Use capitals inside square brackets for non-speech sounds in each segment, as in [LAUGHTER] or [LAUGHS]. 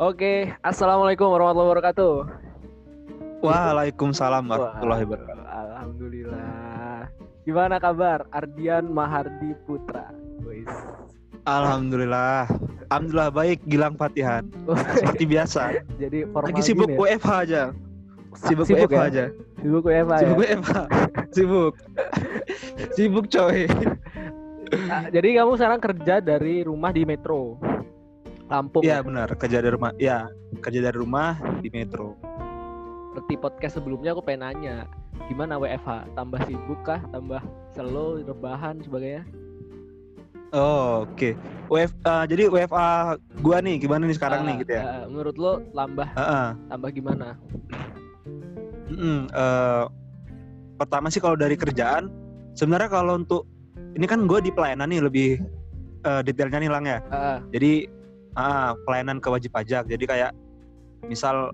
Oke, assalamualaikum warahmatullahi wabarakatuh. Waalaikumsalam warahmatullahi wabarakatuh. Alhamdulillah. Gimana kabar Ardian Mahardi Putra? Alhamdulillah. Alhamdulillah baik Gilang Fatihan. [LAUGHS] Seperti biasa. Jadi formal Lagi sibuk ya? WFH aja. Sibuk, Sibuk WFH ya? aja. Sibuk WFH ya? Sibuk WFH. [LAUGHS] sibuk. sibuk coy. Ah, jadi kamu sekarang kerja dari rumah di Metro. Lampung. Iya ya? benar, kerja dari rumah. Iya, kerja dari rumah di Metro. Seperti podcast sebelumnya aku pengen nanya, gimana WFH? Tambah sibuk kah? Tambah slow, rebahan sebagainya? Oh, oke. WF eh, jadi WFA gua nih gimana nih sekarang Ah, nih gitu ya. ah, menurut lo tambah Heeh. tambah gimana? Mm-mm, eh, pertama sih kalau dari kerjaan, sebenarnya kalau untuk ini kan gue di pelayanan nih lebih eh, detailnya nih lang ya. Ah, Jadi ah, pelayanan ke wajib pajak. Jadi kayak misal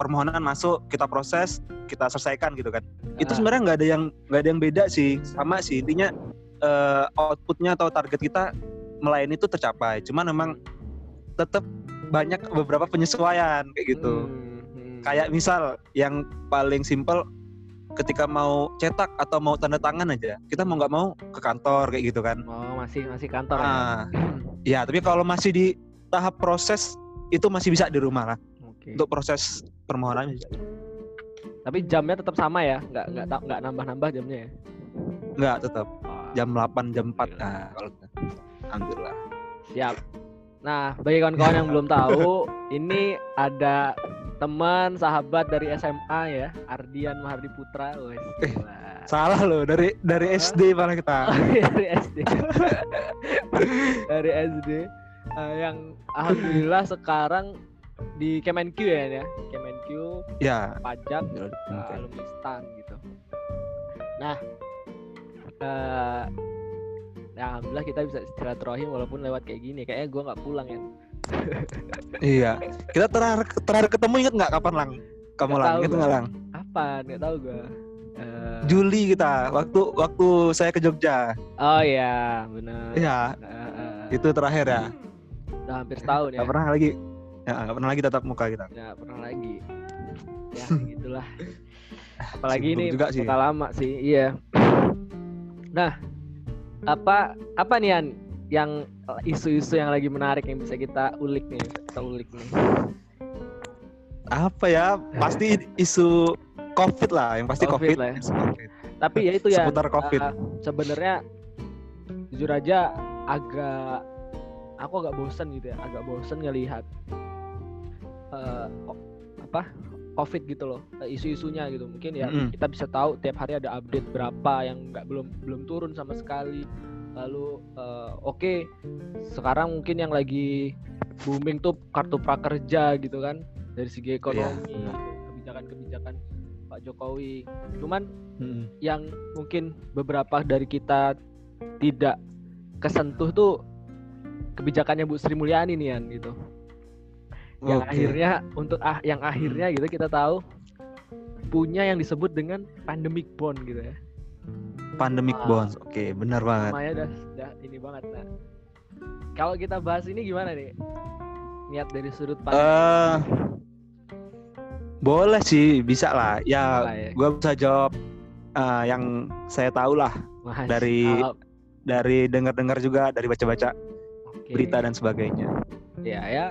permohonan masuk kita proses kita selesaikan gitu kan. Itu ah. sebenarnya nggak ada yang nggak ada yang beda sih sama sih intinya eh, outputnya atau target kita melayani itu tercapai. Cuman memang tetap banyak beberapa penyesuaian kayak gitu Hmm, hmm. kayak misal yang paling simpel ketika mau cetak atau mau tanda tangan aja kita mau nggak mau ke kantor kayak gitu kan Oh, masih masih kantor ya? ah ya tapi kalau masih di tahap proses itu masih bisa di rumah lah Oke. untuk proses permohonan bisa. Tapi jamnya tetap sama ya? Nggak nggak nggak nambah-nambah jamnya ya? nggak tetap Oh, jam 8 jam 4 Alhamdulillah. nah kalau alhamdulillah Siap. Nah, bagi kawan-kawan yang belum tahu, ini ada teman sahabat dari SMA ya, Ardian Mahardi Putra. Wes, Eh, salah loh dari dari? SD malah kita [LAUGHS] dari SD. dari SD Eh, yang alhamdulillah sekarang di Kemenq ya, ya. Kemenq ya pajak uh, Oke. alumni STAN gitu. Nah, eh ya alhamdulillah kita bisa silaturahim walaupun lewat kayak gini. Kayaknya gua nggak pulang ya. [LAUGHS] iya kita terakhir terakhir ketemu inget nggak kapan lang kamu Nggak lang gua. nggak lang Apa? Nggak tahu gua. Eh, Juli kita waktu waktu saya ke Jogja oh ya, benar. Iya Eh, eh, itu terakhir ya udah hampir setahun ya. Gak pernah lagi ya nggak pernah lagi tatap muka kita Nggak pernah lagi. Ya, [LAUGHS] gitulah. Apalagi Sibuk ini juga sih. lama sih. Iya. Nah, apa apa nih An yang isu-isu yang lagi menarik yang bisa kita ulik nih, kita ulik nih. apa ya pasti isu covid lah yang pasti Covid covid, lah ya. COVID. Tapi ya itu ya seputar covid uh, sebenarnya jujur aja agak aku agak bosan gitu ya, agak bosan ngelihat ko- apa covid gitu loh, eh, isu-isunya gitu. Mungkin ya Mm-mm. kita bisa tahu tiap hari ada update berapa yang nggak belum belum turun sama sekali. Lalu eh, oke sekarang mungkin yang lagi booming tuh kartu prakerja gitu kan dari segi ekonomi, benar. kebijakan-kebijakan Pak Jokowi. Cuman Mm-mm. yang mungkin beberapa dari kita tidak kesentuh tuh kebijakannya Bu Sri Mulyani nih Yan gitu. Yang Oke. akhirnya untuk ah yang akhirnya gitu kita tahu punya yang disebut dengan pandemic bond gitu ya. pandemic Ah. bonds oke benar banget Namanya udah, udah ini banget nah. Kalau kita bahas ini gimana nih? Niat dari sudut pandang eh boleh sih bisa lah ya lah ya. gua bisa jawab eh, yang saya tahu lah Mas, dari- dari dengar-dengar juga dari baca-baca oke. berita dan sebagainya ya ya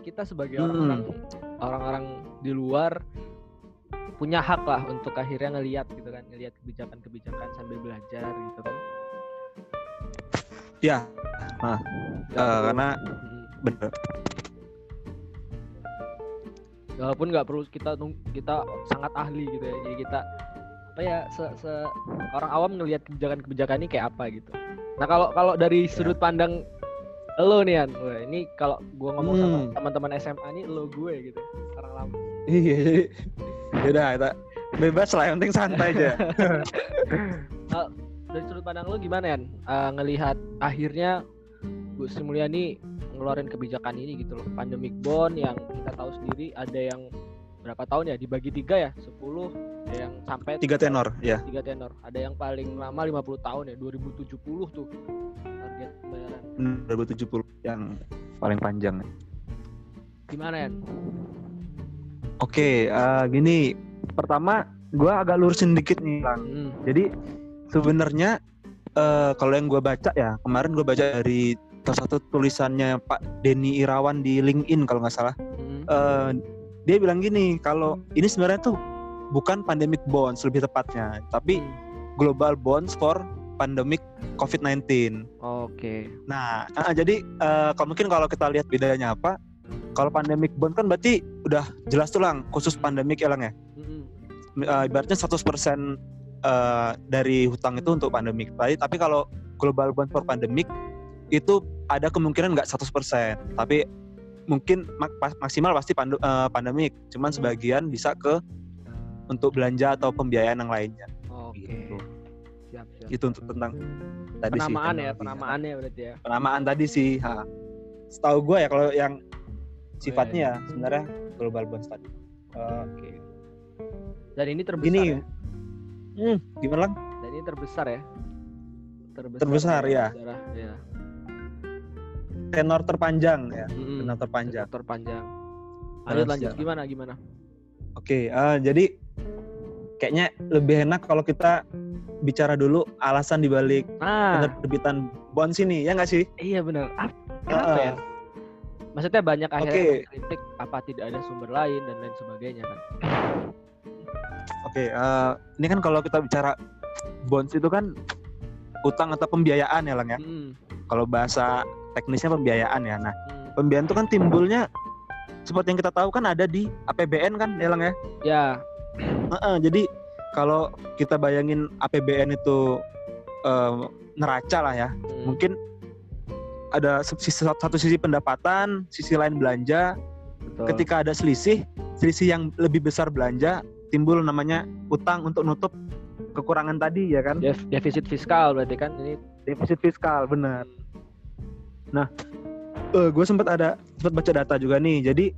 kita sebagai Hmm. orang-orang di luar punya hak lah untuk akhirnya ngelihat gitu kan ngelihat kebijakan-kebijakan sambil belajar gitu kan ya Nggak eh, perlu- karena Mm. bener walaupun nggak perlu kita kita sangat ahli gitu ya jadi kita apa ya se, se- orang awam ngelihat kebijakan-kebijakan ini kayak apa gitu nah kalau kalau dari sudut pandang lo nih An. Wah, ini kalau gua ngomong sama Hmm. teman-teman SMA ini lo gue gitu orang lama. Iya jadi yaudah kita bebas lah yang penting santai aja. [LAUGHS] Dari sudut pandang lo gimana ya ngelihat akhirnya Bu Sri Mulyani ngeluarin kebijakan ini gitu loh pandemic bond yang kita tahu sendiri ada yang berapa tahun ya dibagi tiga ya 10 ada yang sampai tiga tenor ya tiga tenor ada yang paling lama 50 tahun ya 2070 tuh target pembayaran 2070 yang paling panjang Gimana ya? Oke, eh, gini. Pertama, gua agak lurusin dikit nih, Bang. Hmm. Jadi sebenarnya eh, kalau yang gua baca ya, kemarin gua baca dari salah satu tulisannya Pak Denny Irawan di LinkedIn kalau nggak salah. Hmm. Eh, dia bilang gini, kalau ini sebenarnya tuh bukan pandemic bonds lebih tepatnya, tapi Hmm. global bonds for pandemic COVID-19. Oke. Nah, ah, jadi eh, kalau mungkin kalau kita lihat bedanya apa, kalau pandemic bond kan berarti udah jelas tuh lang, khusus pandemic ya lang ya. Hmm. Eh, ibaratnya 100% eh, dari hutang itu untuk pandemic. Tapi, tapi kalau global bond for pandemic itu ada kemungkinan nggak 100%, tapi mungkin mak- maksimal pasti pandu- eh, pandemic. Cuman Hmm. sebagian bisa ke untuk belanja atau pembiayaan yang lainnya. Oke. Gitu. Siap, siap. Itu untuk tentang tadi sih, Penamaan ya, teknologi. penamaannya berarti ya. penamaan tadi sih. Ha. Setahu gue ya kalau yang sifatnya iya. ya sebenarnya global bonds tadi. Eh, Oke. Dan ini terbesar gini, ya? hmm, gimana lang? Dan ini terbesar ya? Terbesar, Terbesar, ya. sejarah, ya. Tenor terpanjang ya. Mm-mm. Tenor terpanjang. Tenor terpanjang. Dalam Lanjut lanjut sejarah. gimana gimana? Oke, eh, jadi kayaknya lebih enak kalau kita bicara dulu alasan dibalik Nah, penerbitan bonds ini, ya nggak sih? iya benar. Ah, Kenapa Eh, ya? Maksudnya banyak akhirnya yang kritik apa tidak ada sumber lain dan lain sebagainya kan. Oke, eh, ini kan kalau kita bicara bonds itu kan utang atau pembiayaan ya, Lang ya. Mm, Kalau bahasa teknisnya pembiayaan ya. Nah, mm. pembiayaan itu kan timbulnya seperti yang kita tahu kan ada di APBN kan ya Lang ya. Ya, Heeh, jadi kalau kita bayangin APBN itu eh, neraca lah ya, mm, mungkin ada satu sisi pendapatan, sisi lain belanja. betul. Ketika ada selisih, selisih yang lebih besar belanja, timbul namanya utang untuk nutup kekurangan tadi ya kan? Def- defisit fiskal berarti kan ini Defisit fiskal benar. Eh, gue sempat ada sempat baca data juga nih. Jadi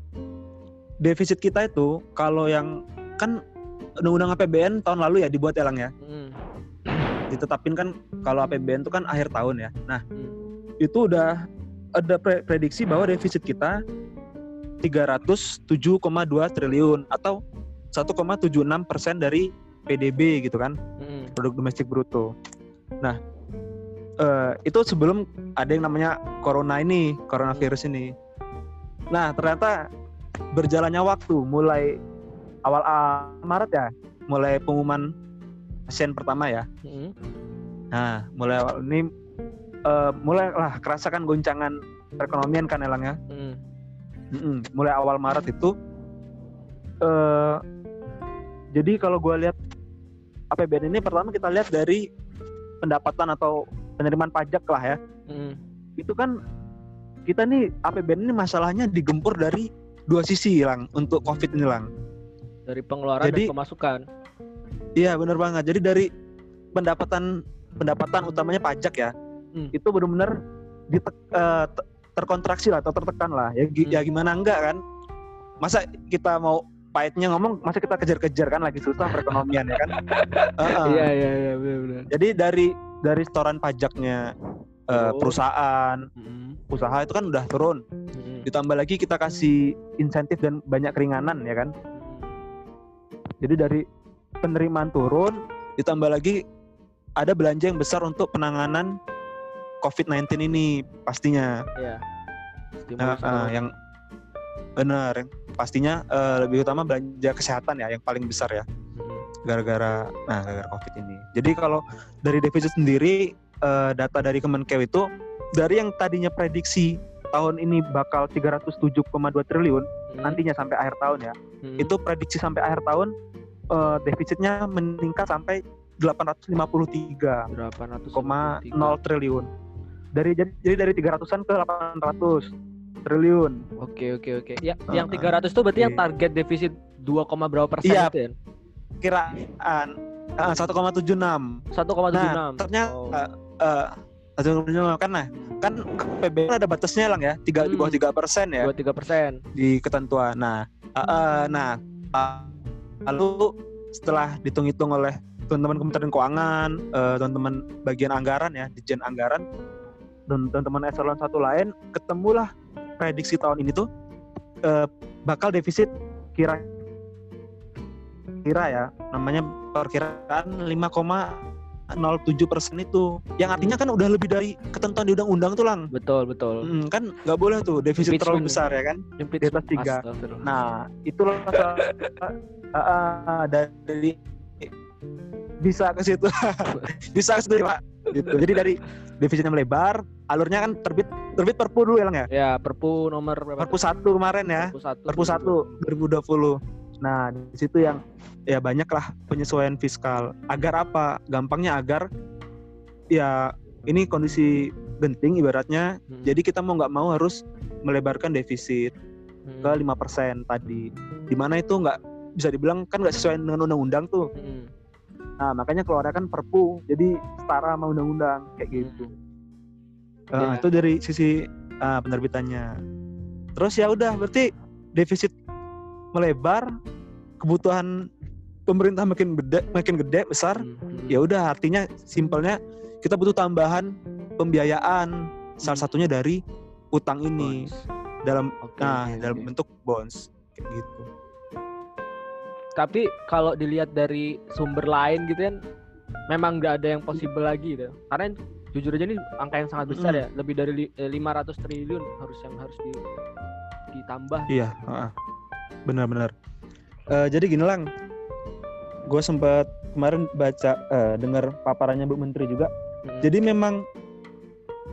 defisit kita itu kalau yang kan undang-undang APBN tahun lalu ya dibuat ya Lang ya. mm, Ditetapin kan kalau APBN itu kan akhir tahun ya. Nah, mm, itu udah ada pre- prediksi bahwa defisit kita 307,2 triliun atau 1,76 persen dari PDB gitu kan mm, produk domestik bruto. Nah eh, itu sebelum ada yang namanya corona ini coronavirus ini. Nah ternyata berjalannya waktu mulai awal ah, Maret ya mulai pengumuman pasien pertama ya. mm, Nah mulai awal ini eh, mulailah kerasakan goncangan perekonomian kan Elang ya. mm. Mm-mm, mulai awal Maret itu eh jadi kalau gue lihat APBN ini pertama kita lihat dari pendapatan atau penerimaan pajak lah ya mm. itu kan kita nih APBN ini masalahnya digempur dari dua sisi lang untuk COVID ini lang Dari pengeluaran Jadi- dan pemasukan. iya bener banget jadi dari pendapatan pendapatan utamanya pajak ya Hmm. itu benar-benar eh, te- terkontraksi lah atau tertekan lah ya, gi- Hmm. ya gimana enggak kan masa kita mau pahitnya ngomong masa kita kejar-kejar kan lagi susah perekonomian ya kan [LAUGHS] Heeh. Iya iya iya benar-benar. jadi dari dari setoran pajaknya eh, Oh. perusahaan. Mm, usaha itu kan udah turun. Mm, ditambah lagi kita kasih insentif dan banyak keringanan ya kan? Jadi dari penerimaan turun ditambah lagi ada belanja yang besar untuk penanganan COVID-19 ini pastinya. Iya. Nah, Stimulus ekonomi. yang benar pastinya eh, lebih utama belanja kesehatan ya yang paling besar ya gara-gara nah gara-gara covid ini jadi kalau dari defisit sendiri eh, data dari Kemenkeu itu dari yang tadinya prediksi tahun ini bakal 307,2 triliun mm, nantinya sampai akhir tahun ya mm. itu prediksi sampai akhir tahun eh, defisitnya meningkat sampai 853,0 800 triliun dari jadi, jadi dari 300-an ke 800 triliun Oke oke oke. Ya, Uh, yang 300 itu berarti yang oke. target defisit 2, berapa persen Iya. itu ya? Kiraan eh, 1,76 1,76. Nah, ternyata Oh. eh, satu kan nah kan PBN ada batasnya lang ya tiga di bawah Hmm. tiga persen ya 23 persen. di ketentuan. Nah, eh, eh, nah eh, lalu setelah dihitung-hitung oleh teman-teman Kementerian Keuangan, eh, teman-teman bagian anggaran ya, Dijen Anggaran, dan teman-teman eselon satu lain, ketemulah prediksi tahun ini tuh eh, bakal defisit kira kira ya namanya perkiraan 5,07 persen itu yang artinya kan udah lebih dari ketentuan di undang-undang tuh lang Betul, betul. Hmm, kan nggak boleh tuh defisit terlalu besar ya kan Impeachment. atas tiga. Nah, itulah [LAUGHS] uh, uh, dari bisa ke situ. [LAUGHS] bisa ke situ, Pak. Gitu. Jadi dari defisitnya melebar, alurnya kan terbit terbit Perpu dulu ya, Lang ya. Ya, Perpu nomor berapa? Perpu 1 kemarin ya. Perpu satu. Perpu 1 2020. Nah, di situ yang ya banyak lah penyesuaian fiskal. Agar apa? Gampangnya agar ya ini kondisi genting ibaratnya. Hmm. Jadi kita mau nggak mau harus melebarkan defisit Hmm. ke 5% tadi. Di mana itu nggak bisa dibilang kan nggak sesuai dengan undang-undang tuh. Hmm. Nah makanya keluarnya kan perpu, jadi setara sama undang-undang kayak gitu. Hmm. Eh, Ya. Itu dari sisi ah, penerbitannya. Terus ya udah berarti defisit melebar, kebutuhan pemerintah makin gede, makin gede besar. Hmm. Hmm. Ya udah artinya simpelnya kita butuh tambahan pembiayaan. Salah Hmm. satunya dari utang ini Bonds. dalam Oke, nah oke, dalam bentuk bonds kayak gitu. Tapi kalau dilihat dari sumber lain gitu kan, memang nggak ada yang possible lagi gitu. Karena jujur aja ini angka yang sangat besar Mm. ya, lebih dari li- eh, 500 triliun harus yang harus di, ditambah. Iya, heeh. benar-benar. Eh, jadi gini lang, gue sempat kemarin baca eh, dengar paparannya Bu Menteri juga. Mm. Jadi memang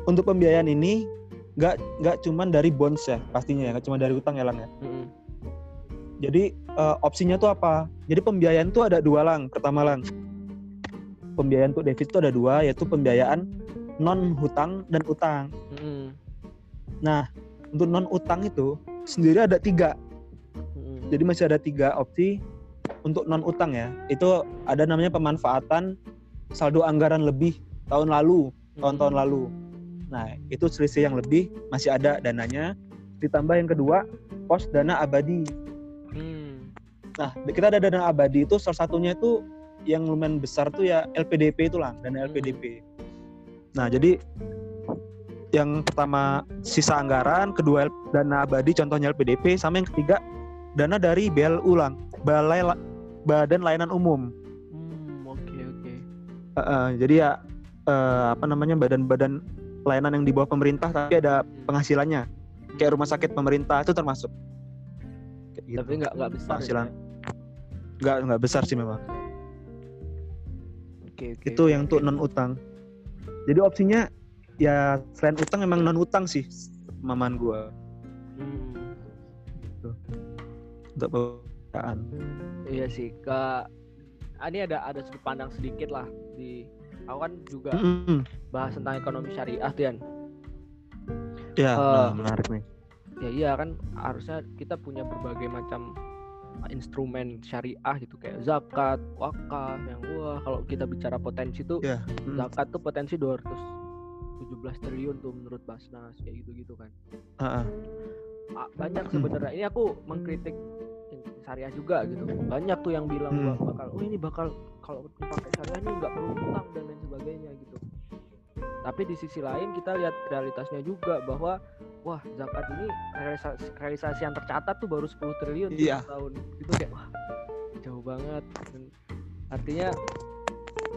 untuk pembiayaan ini nggak nggak cuman dari bonds ya pastinya ya, nggak cuma dari utang ya lang ya. Mm-mm. Jadi eh, opsinya tuh apa? Jadi pembiayaan tuh ada dua lang. Pertama lang, pembiayaan untuk defisit tuh ada dua, yaitu pembiayaan non hutang dan utang. Mm-mm. Nah, untuk non utang itu sendiri ada tiga. Mm-mm. Jadi masih ada tiga opsi untuk non utang ya. Itu ada namanya pemanfaatan saldo anggaran lebih tahun lalu, tahun-tahun lalu. Nah, itu selisih yang lebih masih ada dananya. Ditambah yang kedua, pos dana abadi. Mm. Nah, kita ada dana abadi itu salah satunya itu yang lumayan besar tuh ya LPDP itu lah, dana Hmm. LPDP. Nah, jadi yang pertama sisa anggaran, kedua dana abadi contohnya LPDP, sama yang ketiga dana dari BLU lang, Balai La- Badan Layanan Umum. Hmm, oke oke. Eh, eh, jadi ya eh, apa namanya badan-badan layanan yang di bawah pemerintah tapi ada penghasilannya. Kayak rumah sakit pemerintah itu termasuk. Kayak gitu. Tapi nggak nggak besar. Penghasilan. ya? Nggak nggak besar sih memang. Oke oke. itu yang untuk non utang jadi opsinya ya selain utang memang non utang sih maman gua Hmm. untuk pembiayaan Iya sih, ke ah, ini ada ada sudut pandang sedikit lah di aku kan juga Mm-mm. bahas tentang ekonomi syariah tuh Yan. ya Eh, nah, menarik nih Ya iya kan harusnya kita punya berbagai macam instrumen syariah gitu kayak zakat, wakaf yang wah kalau kita bicara potensi tuh ya mm. zakat tuh potensi 217 triliun tuh menurut Basnas kayak gitu-gitu kan. Ah, banyak sebenarnya ini aku mengkritik syariah juga gitu. Banyak tuh yang bilang Hmm. bak- bakal oh ini bakal kalau dipakai syariah ini nggak perlu utang dan lain sebagainya gitu. Tapi di sisi lain kita lihat realitasnya juga bahwa wah zakat ini realisasi, realisasi yang tercatat tuh baru 10 triliun Iya. tahun itu kayak wah jauh banget. Dan artinya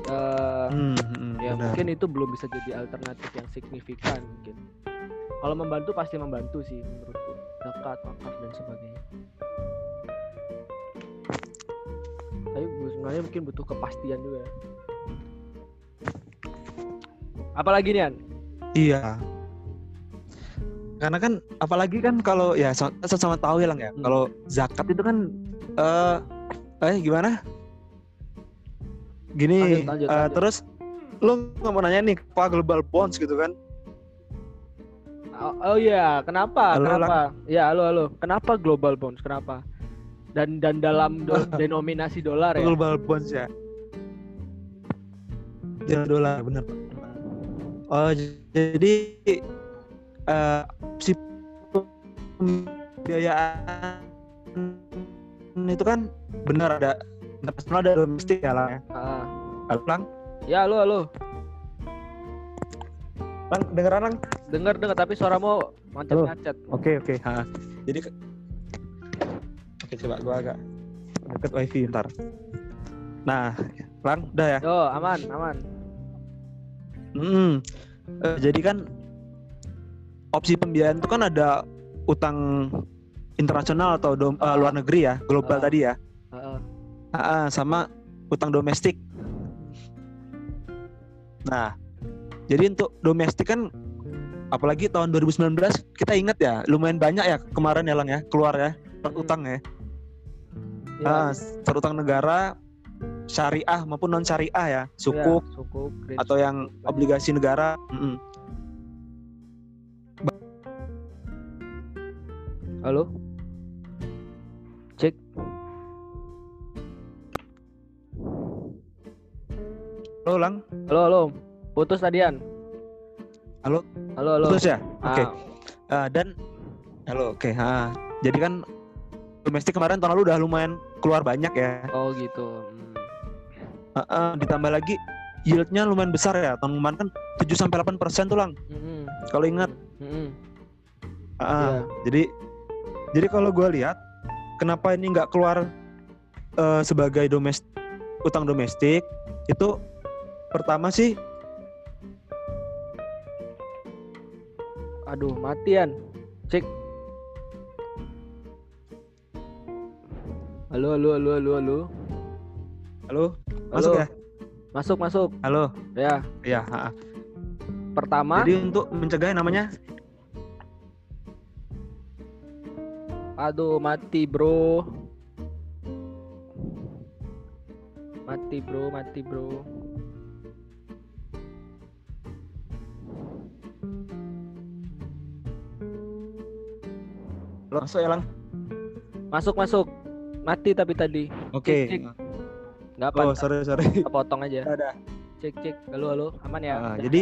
eh, Mm, mm, ya benar. mungkin itu belum bisa jadi alternatif yang signifikan mungkin. Kalau membantu pasti membantu sih menurutku. Zakat wakaf dan sebagainya sebenarnya mungkin butuh kepastian juga. Apalagi nih An? iya. Karena kan apalagi kan kalau ya sama, sama tahu ya lang ya. Hmm. kalau zakat itu kan eh eh gimana? Gini Lanjut, lanjut, eh, lanjut. terus lu nggak mau nanya nih apa global bonds gitu kan? Oh, oh iya kenapa? Halo, kenapa? Ya halo halo. Kenapa global bonds? Kenapa dan dan dalam do- [LAUGHS] denominasi dolar ya. Global bonds ya. Ya dolar bener oh jadi eh si pembiayaan itu kan benar ada internasional ada domestik ya lah ya? Ah. Halo, lang? Ya halo halo. Lang dengeran lang? Dengar dengar tapi suaramu macet-macet. Oke oke ha. jadi Oke, coba gua agak deket wifi ntar. Nah, Lang, udah ya. Yo, aman, aman. Hmm. Eh, jadi kan opsi pembiayaan itu kan ada utang internasional atau dom- eh, luar negeri ya, global Ah. tadi ya. Heeh. Ah, ah, sama utang domestik. Nah, jadi untuk domestik kan apalagi tahun 2019 kita ingat ya, lumayan banyak ya kemarin ya Lang ya, keluar ya utang ya. Ya, Ah, terutang negara syariah maupun non syariah ya, sukuk ya, sukuk atau yang sukuk, obligasi negara. Mm-mm. Halo? Cek. Halo Lang, Halo, halo. Putus tadian. Halo? Halo, halo. putus ya? Oke. Ah, Ah, dan halo, oke. ah. Jadi kan domestik kemarin tahun lalu udah lumayan keluar banyak ya. oh gitu. Hmm. Ah, ah, ditambah lagi yieldnya lumayan besar ya. Tahun kemarin kan 7 sampai 8 persen tuh lang. Mm-mm. Kalau ingat. Mm-mm. Ah, ah. Iya. Jadi jadi kalau gue lihat kenapa ini nggak keluar eh, sebagai domestik utang domestik itu pertama sih Aduh, matian. Cek. Halo, halo, halo, halo, halo. halo masuk Halo. ya Masuk, masuk. halo Ya, ya ah, ah. pertama. jadi untuk mencegah namanya Aduh, mati, Bro. Mati, Bro, mati, Bro. masuk ya lang Masuk, masuk. Mati tapi tadi. oke Cek, cek. Nggak apa, oh sorry sorry kita potong aja. ada Cek, cek. Halo, halo. Aman ya? Udah. jadi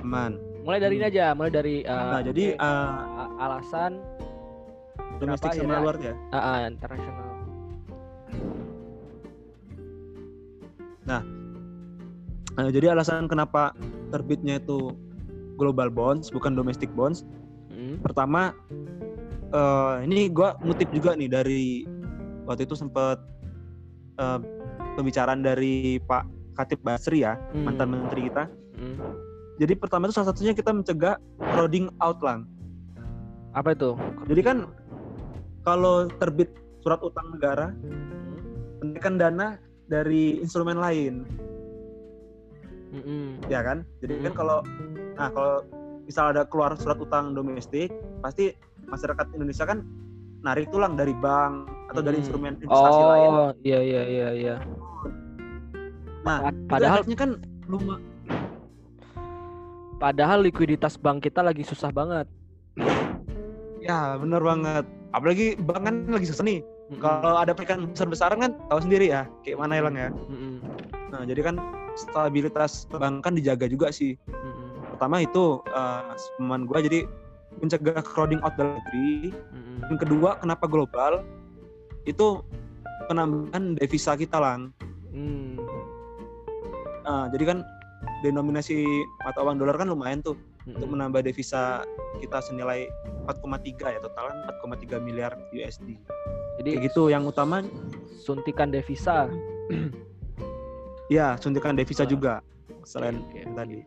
aman mulai dari ini aja, mulai dari uh, nah jadi eh, a- alasan domestik sama luar ya ah, ah, internasional. Nah, jadi alasan kenapa terbitnya itu global bonds bukan domestic bonds Mm. pertama eh, ini gua ngutip juga nih dari waktu itu sempat eh, pembicaraan dari Pak Katib Basri ya Mm. mantan menteri kita Mm. jadi pertama itu salah satunya kita mencegah crowding out lang Apa itu? jadi kan kalau terbit surat utang negara Mm. pendidikan dana dari instrumen lain Mm-mm. ya kan jadi kan Mm. kalau nah kalau misal ada keluar surat utang domestik pasti masyarakat Indonesia kan narik tulang dari bank atau dari Mm. instrumen investasi lain Oh, iya iya iya iya. nah Padahal kan luma padahal likuiditas bank kita lagi susah banget. ya bener banget apalagi bank kan lagi susah nih Mm-mm. kalau ada pekan besar besaran kan tahu sendiri ya kayak mana ya lang ya Mm-mm. nah jadi kan stabilitas bank kan dijaga juga sih Mm-mm. pertama itu uh, pemahaman gua jadi mencegah crowding out dalam negeri Mm-mm. yang kedua kenapa global itu penambahan devisa kita lang Mm. Nah, jadi kan denominasi mata uang dolar kan lumayan tuh untuk Mm-mm. menambah devisa kita senilai 4,3 ya totalan 4,3 miliar USD. Jadi Kayak gitu yang utama suntikan devisa. ya suntikan devisa Ah. juga selain yang oke. tadi.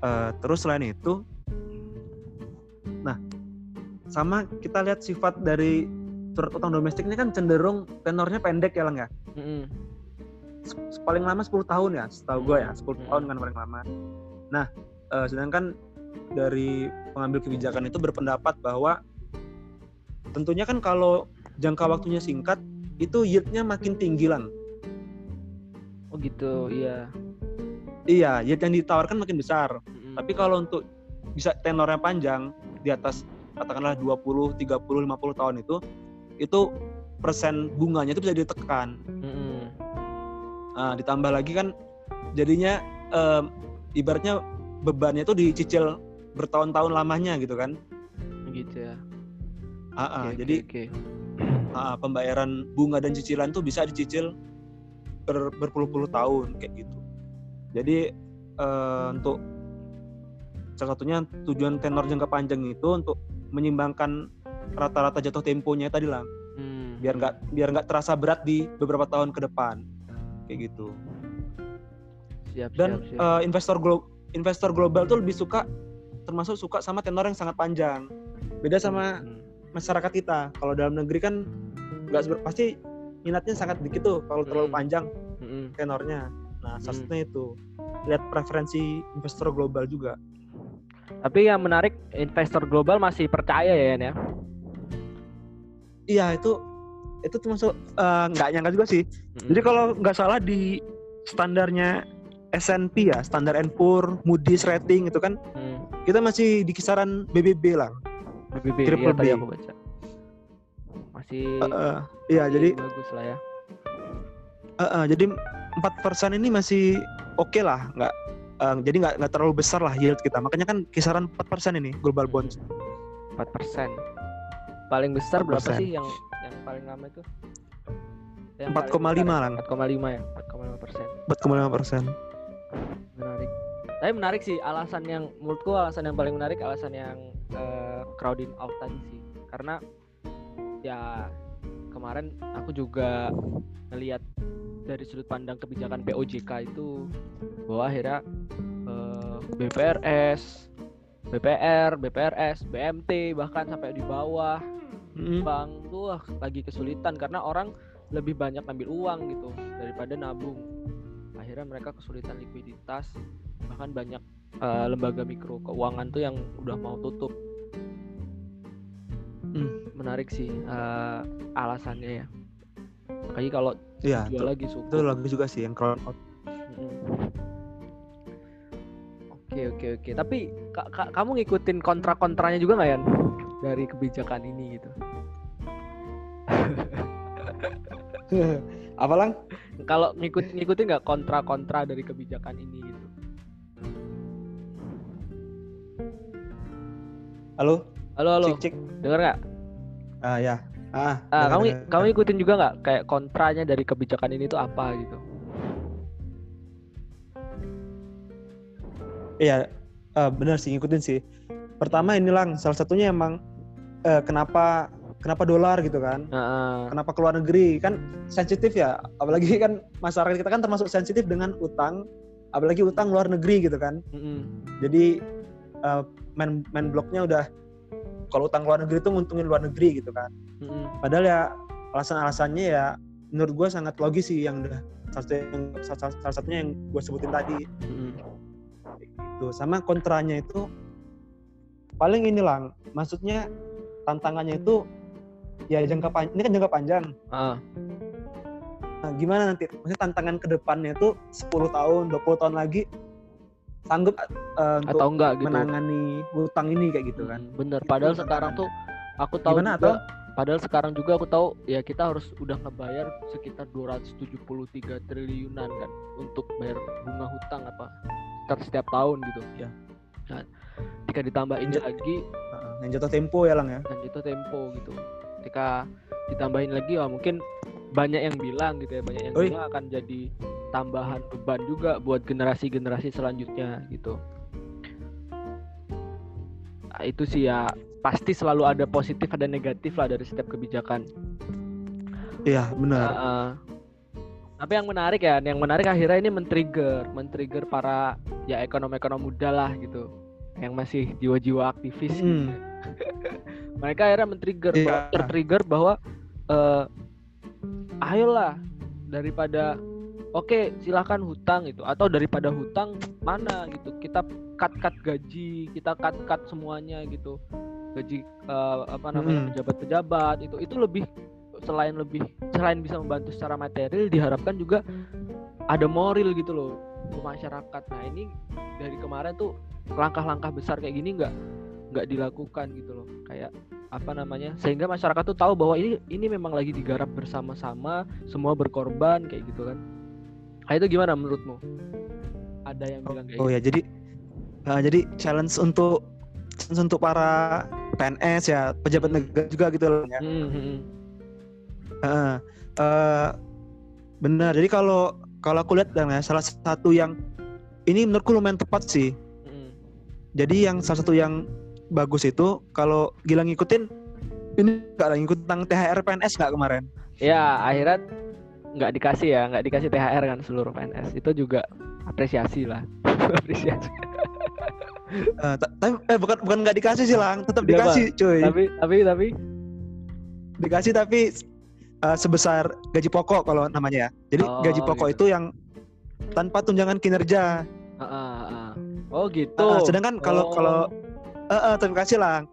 Eh, terus selain itu sama kita lihat sifat dari surat utang domestik ini kan cenderung tenornya pendek ya lang ya. S- paling lama 10 tahun ya setahu gue ya 10 Hmm. tahun kan paling lama nah eh, sedangkan dari pengambil kebijakan itu berpendapat bahwa tentunya kan kalau jangka waktunya singkat itu yieldnya makin tinggi lang Oh gitu, iya. iya yield yang ditawarkan makin besar Mm-mm. tapi kalau untuk bisa tenornya panjang di atas katakanlah 20, 30, 50 tahun itu itu persen bunganya itu bisa ditekan Mm-mm. Nah, ditambah lagi kan jadinya em, ibaratnya bebannya itu dicicil bertahun-tahun lamanya gitu kan. gitu ya. Ah, oke, jadi oke. [CLEARS THROAT] ah, pembayaran bunga dan cicilan tuh bisa dicicil ber- berpuluh-puluh tahun kayak gitu. Jadi eh, untuk salah satunya tujuan tenor jangka panjang itu untuk menyimbangkan rata-rata jatuh temponya tadi lah Hmm. biar nggak biar nggak terasa berat di beberapa tahun ke depan kayak gitu siap dan siap, siap. eh, investor glo investor global tuh lebih suka termasuk suka sama tenor yang sangat panjang beda sama Hmm. masyarakat kita kalau dalam negeri kan nggak pasti minatnya sangat dikit tuh kalau terlalu Hmm. panjang Hmm. tenornya nah Hmm. itu lihat preferensi investor global juga Tapi yang menarik investor global masih percaya ya Yan ya. iya itu itu termasuk eh, nggak nyangka juga sih Hmm. jadi kalau nggak salah di standarnya S&P ya standar Poor Moody's rating itu kan Hmm. kita masih di kisaran BBB lah BBB Triple ya, tadi B. aku baca. Masih Eh, eh, iya masih jadi bagus lah ya. eh, eh, jadi empat persen ini masih oke lah nggak eh, jadi nggak nggak terlalu besar lah yield kita makanya kan kisaran 4% ini global bonds 4%. Paling besar berapa 4%. sih yang yang paling lama itu? Yang 4,5 lah 4,5 ya, 4,5 persen. 4,5 persen Menarik. Tapi menarik sih alasan yang menurutku alasan yang paling menarik alasan yang eh, crowding out tadi sih. Karena ya kemarin aku juga ngelihat dari sudut pandang kebijakan POJK itu bahwa akhirnya eh, BPRS, BPR, BPRS, BMT bahkan sampai di bawah bank tuh lagi kesulitan karena orang lebih banyak ngambil uang gitu daripada nabung. Akhirnya mereka kesulitan likuiditas, bahkan banyak eh, lembaga mikro keuangan tuh yang udah mau tutup. Hmm. Menarik sih eh, alasannya ya. Apalagi kalau iya jual itu, lagi suku. itu lagi juga sih yang crowd out. Oke oke oke. Tapi ka- ka- kamu ngikutin kontra-kontranya juga nggak Yan dari kebijakan ini gitu? [LAUGHS] apa lang Kalau ngikut ngikutin nggak kontra-kontra dari kebijakan ini gitu? halo Halo halo, cik cik dengar nggak? ah ya ah dengar, kamu dengar. kamu ikutin juga nggak kayak kontranya dari kebijakan ini tuh apa gitu? Iya, eh, benar sih ngikutin sih. Pertama ini lang, salah satunya emang eh, kenapa kenapa dolar gitu kan? Nah, Kenapa ke luar negeri kan sensitif ya? Apalagi kan masyarakat kita kan termasuk sensitif dengan utang, apalagi utang luar negeri gitu kan. mm-mm. Jadi eh, main main bloknya udah kalau utang luar negeri itu nguntungin luar negeri gitu kan. Mm-mm. Padahal ya alasan-alasannya ya menurut gua sangat logis sih yang udah salah, satu yang- salah, satunya yang gue sebutin tadi. Mm-mm. gitu sama kontranya itu paling ini lang maksudnya tantangannya itu ya jangka panjang ini kan jangka panjang Ah, nah, gimana nanti maksudnya tantangan ke depannya itu 10 tahun 20 tahun lagi sanggup untuk atau enggak gitu? menangani hutang ini kayak gitu kan Mm, Bener. Padahal Itu sekarang tuh aku tahu Gimana, juga. Padahal sekarang juga aku tahu ya kita harus udah ngebayar sekitar 273 triliunan kan untuk bayar bunga hutang apa setiap setiap tahun gitu. Ya. Nah, jika ditambah ini Injek- lagi Heeh, yang jatuh tempo ya lang ya dan itu tempo gitu. Ketika ditambahin lagi ya mungkin banyak yang bilang gitu ya, banyak yang Oi. bilang akan jadi tambahan beban juga buat generasi-generasi selanjutnya gitu. Nah, itu sih ya pasti selalu ada positif ada negatif lah dari setiap kebijakan. iya benar Heeh. tapi yang menarik ya, yang menarik akhirnya ini men-trigger, men-trigger para ya ekonom-ekonom muda lah gitu, yang masih jiwa-jiwa aktivis. gitu Mm. ya. [LAUGHS] Mereka akhirnya men-trigger, Iya. bahwa- ter-trigger bahwa eh, ayolah daripada oke silahkan hutang itu atau daripada hutang mana gitu. Kita cut cut gaji kita cut cut semuanya gitu. Gaji eh, apa namanya Mm. pejabat-pejabat itu. Itu lebih selain lebih selain bisa membantu secara material diharapkan juga ada moral gitu loh ke masyarakat. Nah ini dari kemarin tuh langkah-langkah besar kayak gini nggak nggak dilakukan gitu loh. Kayak apa namanya sehingga masyarakat tuh tahu bahwa ini ini memang lagi digarap bersama-sama semua berkorban kayak gitu kan nah, itu gimana menurutmu ada yang bilang kayak oh ya jadi eh, jadi challenge untuk challenge untuk para PNS ya pejabat Hmm. negara juga gitu loh ya gitu? Hmm. Heeh. Eh, benar. Jadi kalau kalau aku lihat dan ya, salah satu yang ini menurutku lumayan tepat sih. Hmm, Jadi yang salah satu yang bagus itu kalau Gilang ngikutin ini nggak lagi ikut tentang THR PNS nggak kemarin? Ya akhirnya nggak dikasih ya, nggak dikasih THR kan seluruh PNS. Itu juga apresiasi lah, [LAUGHS] apresiasi. Eh, ta- tapi eh, bukan bukan nggak dikasih sih lang, tetap Dia apa? dikasih cuy. tapi tapi tapi Dikasih tapi eh, sebesar gaji pokok kalau namanya ya. Jadi Oh, gaji pokok gitu. itu yang tanpa tunjangan kinerja. oh gitu. Sedangkan kalau Oh. kalau eh eh, terima kasih lang.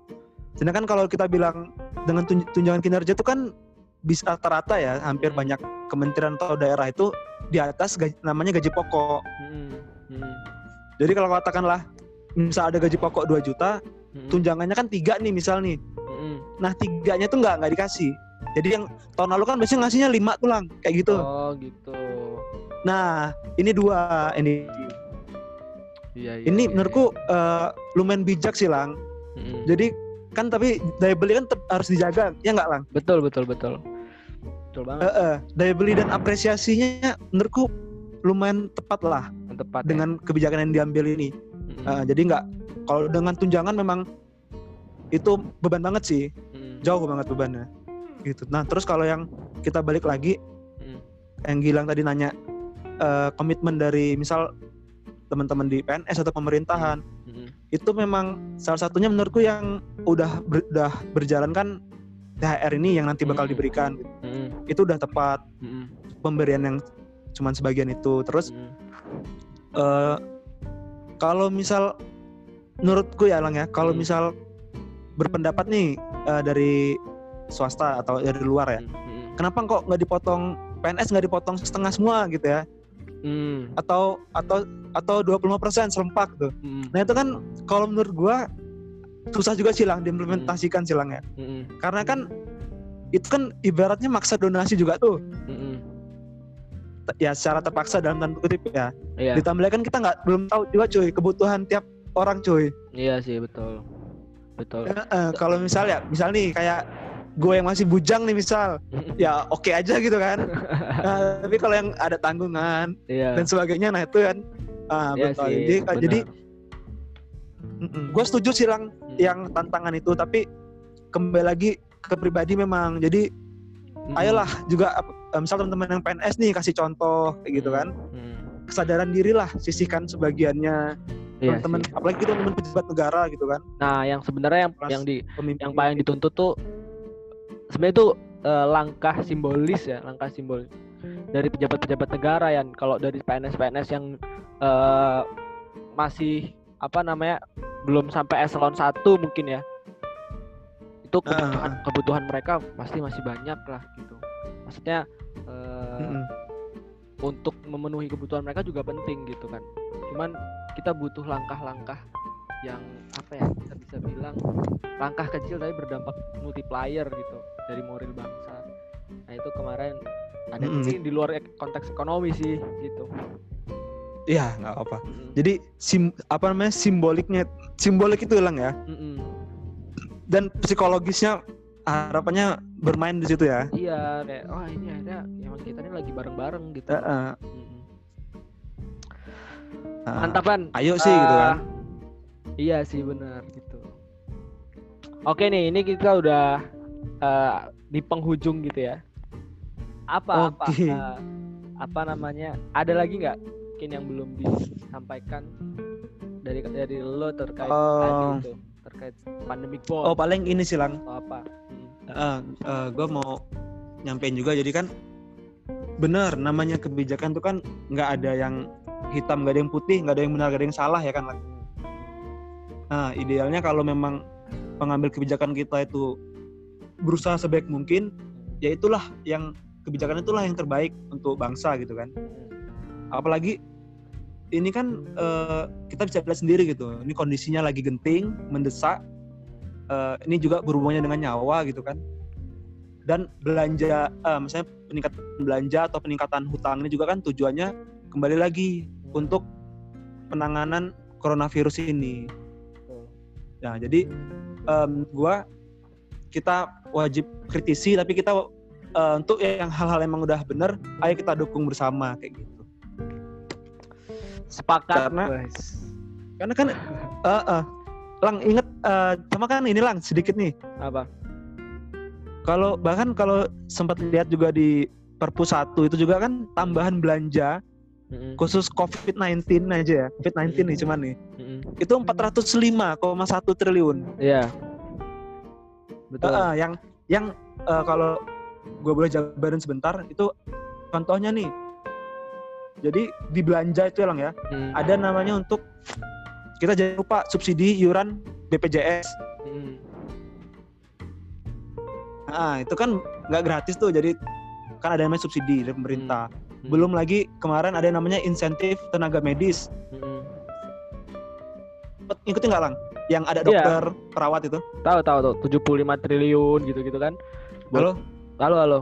Sedangkan kalau kita bilang dengan tun- tunjangan kinerja itu kan bisa rata-rata ya, hampir Hmm. banyak kementerian atau daerah itu di atas gaji, namanya gaji pokok. Hmm, hmm, Jadi kalau katakanlah misal ada gaji pokok 2 juta, hmm, tunjangannya kan tiga nih misal nih. hmm. Nah tiganya tuh nggak nggak dikasih. Jadi yang tahun lalu kan biasanya ngasihnya lima tuh lang, kayak gitu. Oh gitu. Nah ini dua ini. Iya, iya, Ini iya, menurutku eh, lumayan bijak sih lang. Hmm. Jadi kan tapi daya beli kan harus dijaga, ya nggak lang? betul betul betul. Betul banget. Eh, eh, daya beli dan apresiasinya menurutku lumayan tepat lah tepat ya. dengan kebijakan yang diambil ini. Mm-mm. Eh, jadi nggak kalau dengan tunjangan memang itu beban banget sih, Mm-mm. jauh banget bebannya. Gitu. Nah terus kalau yang kita balik lagi, Mm. yang Gilang tadi nanya eh, komitmen dari misal teman-teman di PNS atau pemerintahan Mm-mm. itu memang salah satunya menurutku yang udah ber- udah berjalan kan THR ini yang nanti bakal Hmm. diberikan Mm-mm. itu udah tepat Mm-mm. pemberian yang cuman sebagian itu terus eh kalau misal menurutku ya Lang ya kalau Hmm. misal berpendapat nih eh, dari swasta atau dari luar ya kenapa kok nggak dipotong PNS nggak dipotong setengah semua gitu ya Mm. atau atau atau 25% serempak tuh Mm. nah itu kan kalau menurut gua susah juga sih Lang diimplementasikan sih Lang ya Mm-mm. karena kan itu kan ibaratnya maksa donasi juga tuh. T- ya secara terpaksa dalam tanda kutip ya Iya. ditambah kan kita nggak belum tahu juga cuy kebutuhan tiap orang cuy Iya sih betul. Betul. Eh, eh, kalau misal ya misal nih kayak gue yang masih bujang nih misal ya oke aja gitu kan [LAUGHS] Nah, tapi kalau yang ada tanggungan Iya. dan sebagainya nah itu kan ah, Iya betul sih, jadi benar. jadi gue setuju sih lang Mm. yang tantangan itu tapi kembali lagi ke pribadi memang jadi Mm-mm. ayolah juga eh, misal teman-teman yang PNS nih kasih contoh kayak gitu kan Mm. kesadaran diri lah sisihkan sebagiannya Iya teman-teman sih. apalagi teman-teman pejabat negara gitu kan Nah, yang sebenarnya yang Kelas yang di pemimpin yang paling dituntut tuh sebenarnya itu eh, langkah simbolis ya, langkah simbolis dari pejabat-pejabat negara yang kalau dari PNS-PNS yang eh, masih apa namanya belum sampai eselon 1 mungkin ya. Itu kebutuhan, Ah. kebutuhan mereka pasti masih banyak lah gitu. Maksudnya eh, Mm-mm. untuk memenuhi kebutuhan mereka juga penting gitu kan. Cuman kita butuh langkah-langkah yang apa ya kita bisa bilang langkah kecil tapi berdampak multiplier gitu dari moral bangsa. Nah itu kemarin ada ini di luar ek- konteks ekonomi sih gitu. Iya nggak apa Mm-mm. jadi sim apa namanya simboliknya simbolik itu hilang ya Mm-mm. dan psikologisnya harapannya bermain di situ ya Iya kayak wah ini ada emang kita ini lagi bareng-bareng gitu. Eh, eh. Mm-mm. Ah, Mantap kan? ayo sih gitu kan Ah, Iya sih benar gitu. Oke nih, ini kita udah eh, di penghujung gitu ya. Apa apa Oke. eh, apa namanya? Ada lagi nggak mungkin yang belum disampaikan dari dari lo terkait tadi Oh. itu terkait pandemic oh paling ini sih lang atau apa? Hmm. gue mau nyampein juga jadi kan bener namanya kebijakan tuh kan nggak ada yang hitam nggak ada yang putih nggak ada yang benar nggak ada yang salah ya kan Lang? nah idealnya kalau memang pengambil kebijakan kita itu berusaha sebaik mungkin ya itulah yang kebijakan itulah yang terbaik untuk bangsa gitu kan apalagi ini kan eh, kita bisa lihat sendiri gitu. Ini kondisinya lagi genting mendesak Eh, ini juga berhubungannya dengan nyawa gitu kan. Dan belanja eh, misalnya peningkatan belanja atau peningkatan hutang ini juga kan tujuannya kembali lagi untuk penanganan coronavirus ini. Nah jadi em, gua kita wajib kritisi tapi kita eh, untuk yang hal-hal emang udah bener ayo kita dukung bersama kayak gitu Sepakat. Karena- guys. karena kan [LAUGHS] eh, eh, lang inget eh, cuma kan ini lang sedikit nih apa? Kalau bahkan kalau sempat lihat juga di Perpu 1 itu juga kan tambahan belanja Mm-mm. khusus COVID-19 aja ya. COVID-19 nih cuman nih. Mm-mm. Itu 405,1 triliun. Iya. Betul. Heeh, yang yang eh, kalau gue boleh jabarin sebentar itu contohnya nih. Jadi di belanja itu ya lang ya, Mm. ada namanya untuk kita jangan lupa subsidi iuran BPJS. Mm. Nah, itu kan nggak gratis tuh, jadi kan ada namanya subsidi dari pemerintah. Hmm. Belum lagi kemarin ada yang namanya insentif tenaga medis. Mm-mm. Ikutin nggak lang? Yang ada Iya. dokter perawat itu. Tahu tahu tuh 75 triliun gitu-gitu kan. Halo, Halo halo.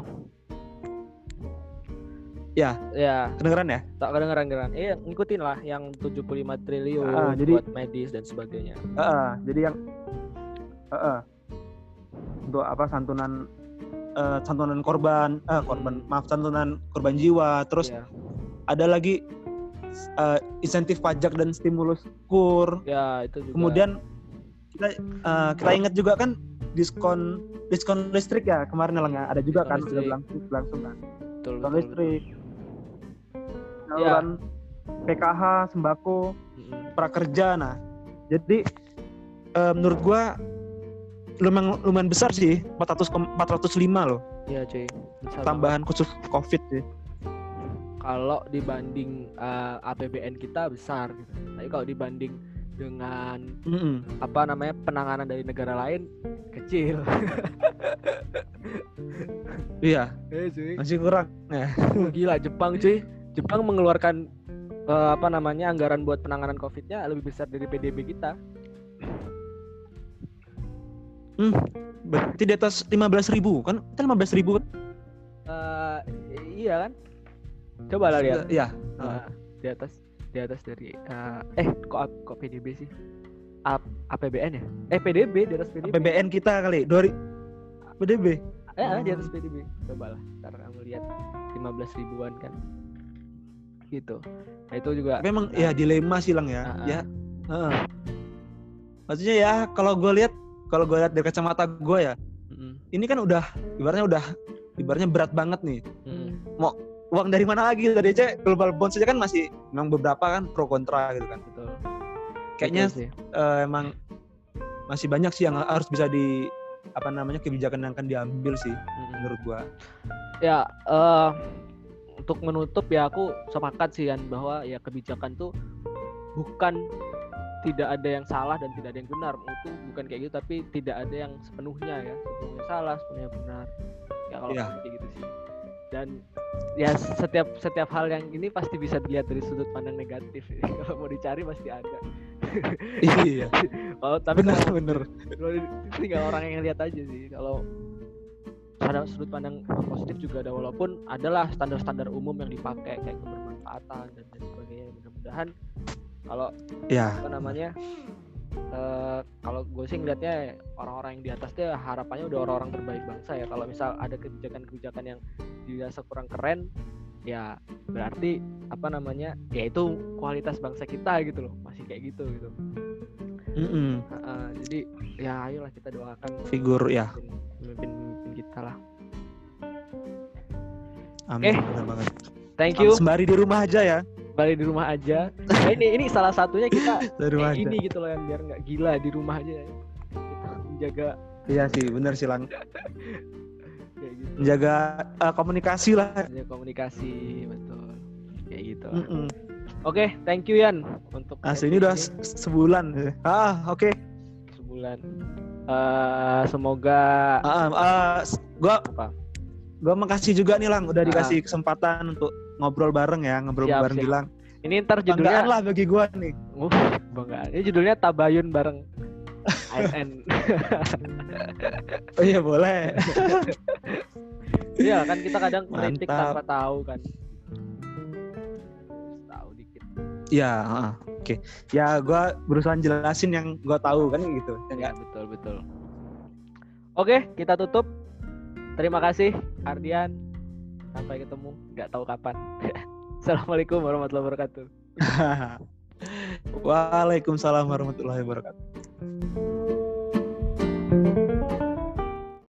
Ya. Ya, kedengeran ya? tak kedengeran kedengeran. Eh, ngikutin lah yang 75 triliun Ah, jadi- buat medis dan sebagainya. Heeh, jadi yang heeh. untuk apa santunan eh, santunan korban eh, korban maaf santunan korban jiwa terus ya, ada lagi eh, insentif pajak dan stimulus kur ya itu juga. kemudian kita eh, kita ingat juga kan diskon diskon listrik ya kemarin ya Lang, ya ada juga Diskon kan sudah listrik. berlangsung berlangsung kan betul, diskon betul, listrik betul. Saluran PKH sembako Mm-mm. prakerja nah jadi eh, menurut gua lumayan lumayan besar sih 400 kom- 405 loh Iya cuy. Besar banget. tambahan khusus covid sih Kalau dibanding eh, APBN kita besar gitu. Tapi kalau dibanding dengan Mm-mm. apa namanya penanganan dari negara lain kecil. [LAUGHS] iya Eh cuy. masih kurang ya gila Jepang cuy. Jepang mengeluarkan eh, apa namanya anggaran buat penanganan COVID-nya lebih besar dari PDB kita. berarti di atas 15.000 ribu kan kita 15.000 ribu kan Eh, iya kan? Coba lah lihat. iya Eh, di atas di atas dari eh, eh kok kok PDB sih? A, APBN ya? Eh PDB di atas PDB. PBN kita kali dua ri- PDB Eh, eh, di atas PDB. Coba lah, ntar kamu lihat 15 ribuan kan. Gitu. Nah, itu juga Tapi emang ya dilema sih lang ya ah. ya Heeh. maksudnya ya kalau gue lihat kalau gue lihat dari kacamata gue ya Mm-mm, ini kan udah ibaratnya udah ibaratnya berat banget nih mm-mm. uang dari mana lagi dari aja global bonds saja kan masih memang beberapa kan pro kontra gitu kan betul. kayaknya Betul sih. eh, emang masih banyak sih yang harus bisa di apa namanya kebijakan yang akan diambil sih menurut gua ya eh untuk menutup ya aku sepakat sih kan bahwa ya kebijakan tuh bukan tidak ada yang salah dan tidak ada yang benar. Itu bukan kayak gitu tapi tidak ada yang sepenuhnya ya. Sepenuhnya salah sepenuhnya benar. Ya kalau Iya. kayak gitu sih. Dan ya setiap setiap hal yang ini pasti bisa dilihat dari sudut pandang negatif. [LAUGHS] Kalau mau dicari pasti ada. Iya. [LAUGHS] Kalau tapi kalau di- [LAUGHS] tinggal orang yang lihat aja sih. Kalau ada sudut pandang positif juga ada walaupun adalah standar-standar umum yang dipakai kayak kebermanfaatan dan lain sebagainya. Mudah-mudahan kalau ya. apa namanya eh kalau gue sih ngeliatnya orang-orang yang di atas tuh ya harapannya udah orang-orang terbaik bangsa ya. Kalau misal ada kebijakan-kebijakan yang dirasa kurang keren ya berarti apa namanya ya itu kualitas bangsa kita gitu loh masih kayak gitu gitu Mm-mm. Heeh, jadi ya ayolah kita doakan figur ya. pemimpin kita lah. Amin Eh. bener banget. Thank you. Sembari di rumah aja ya. Balik di rumah aja. Nah, ini ini salah satunya kita [LAUGHS] kayak aja. gini gitu loh yang biar nggak gila di rumah aja kita menjaga. Iya sih bener sih lang [LAUGHS] kayak gitu. Menjaga eh, komunikasi lah. Menjaga komunikasi betul. Kayak gitu. Lah. Mm-mm. Oke thank you Yan untuk Asli ini udah se- sebulan ah oke. Sebulan. Eh, semoga ah, s- gua apa? gua makasih juga nih lang udah Ah. dikasih kesempatan untuk ngobrol bareng ya ngobrol Siap, bareng siap. Gilang. Ini ntar banggaan judulnya lah bagi gua nih. Uh, banggaan. Ini judulnya tabayun bareng. ASN oh iya boleh. [LAUGHS] Iya kan kita kadang kritik Mantap. tanpa tahu kan. Ya ah, oke ya gua berusaha jelasin yang gua tahu kan gitu ya Ya, betul betul. Oke, kita tutup. Terima kasih Ardian. Sampai ketemu, nggak tahu kapan. [LAUGHS] Assalamualaikum warahmatullahi wabarakatuh. [LAUGHS] Waalaikumsalam warahmatullahi wabarakatuh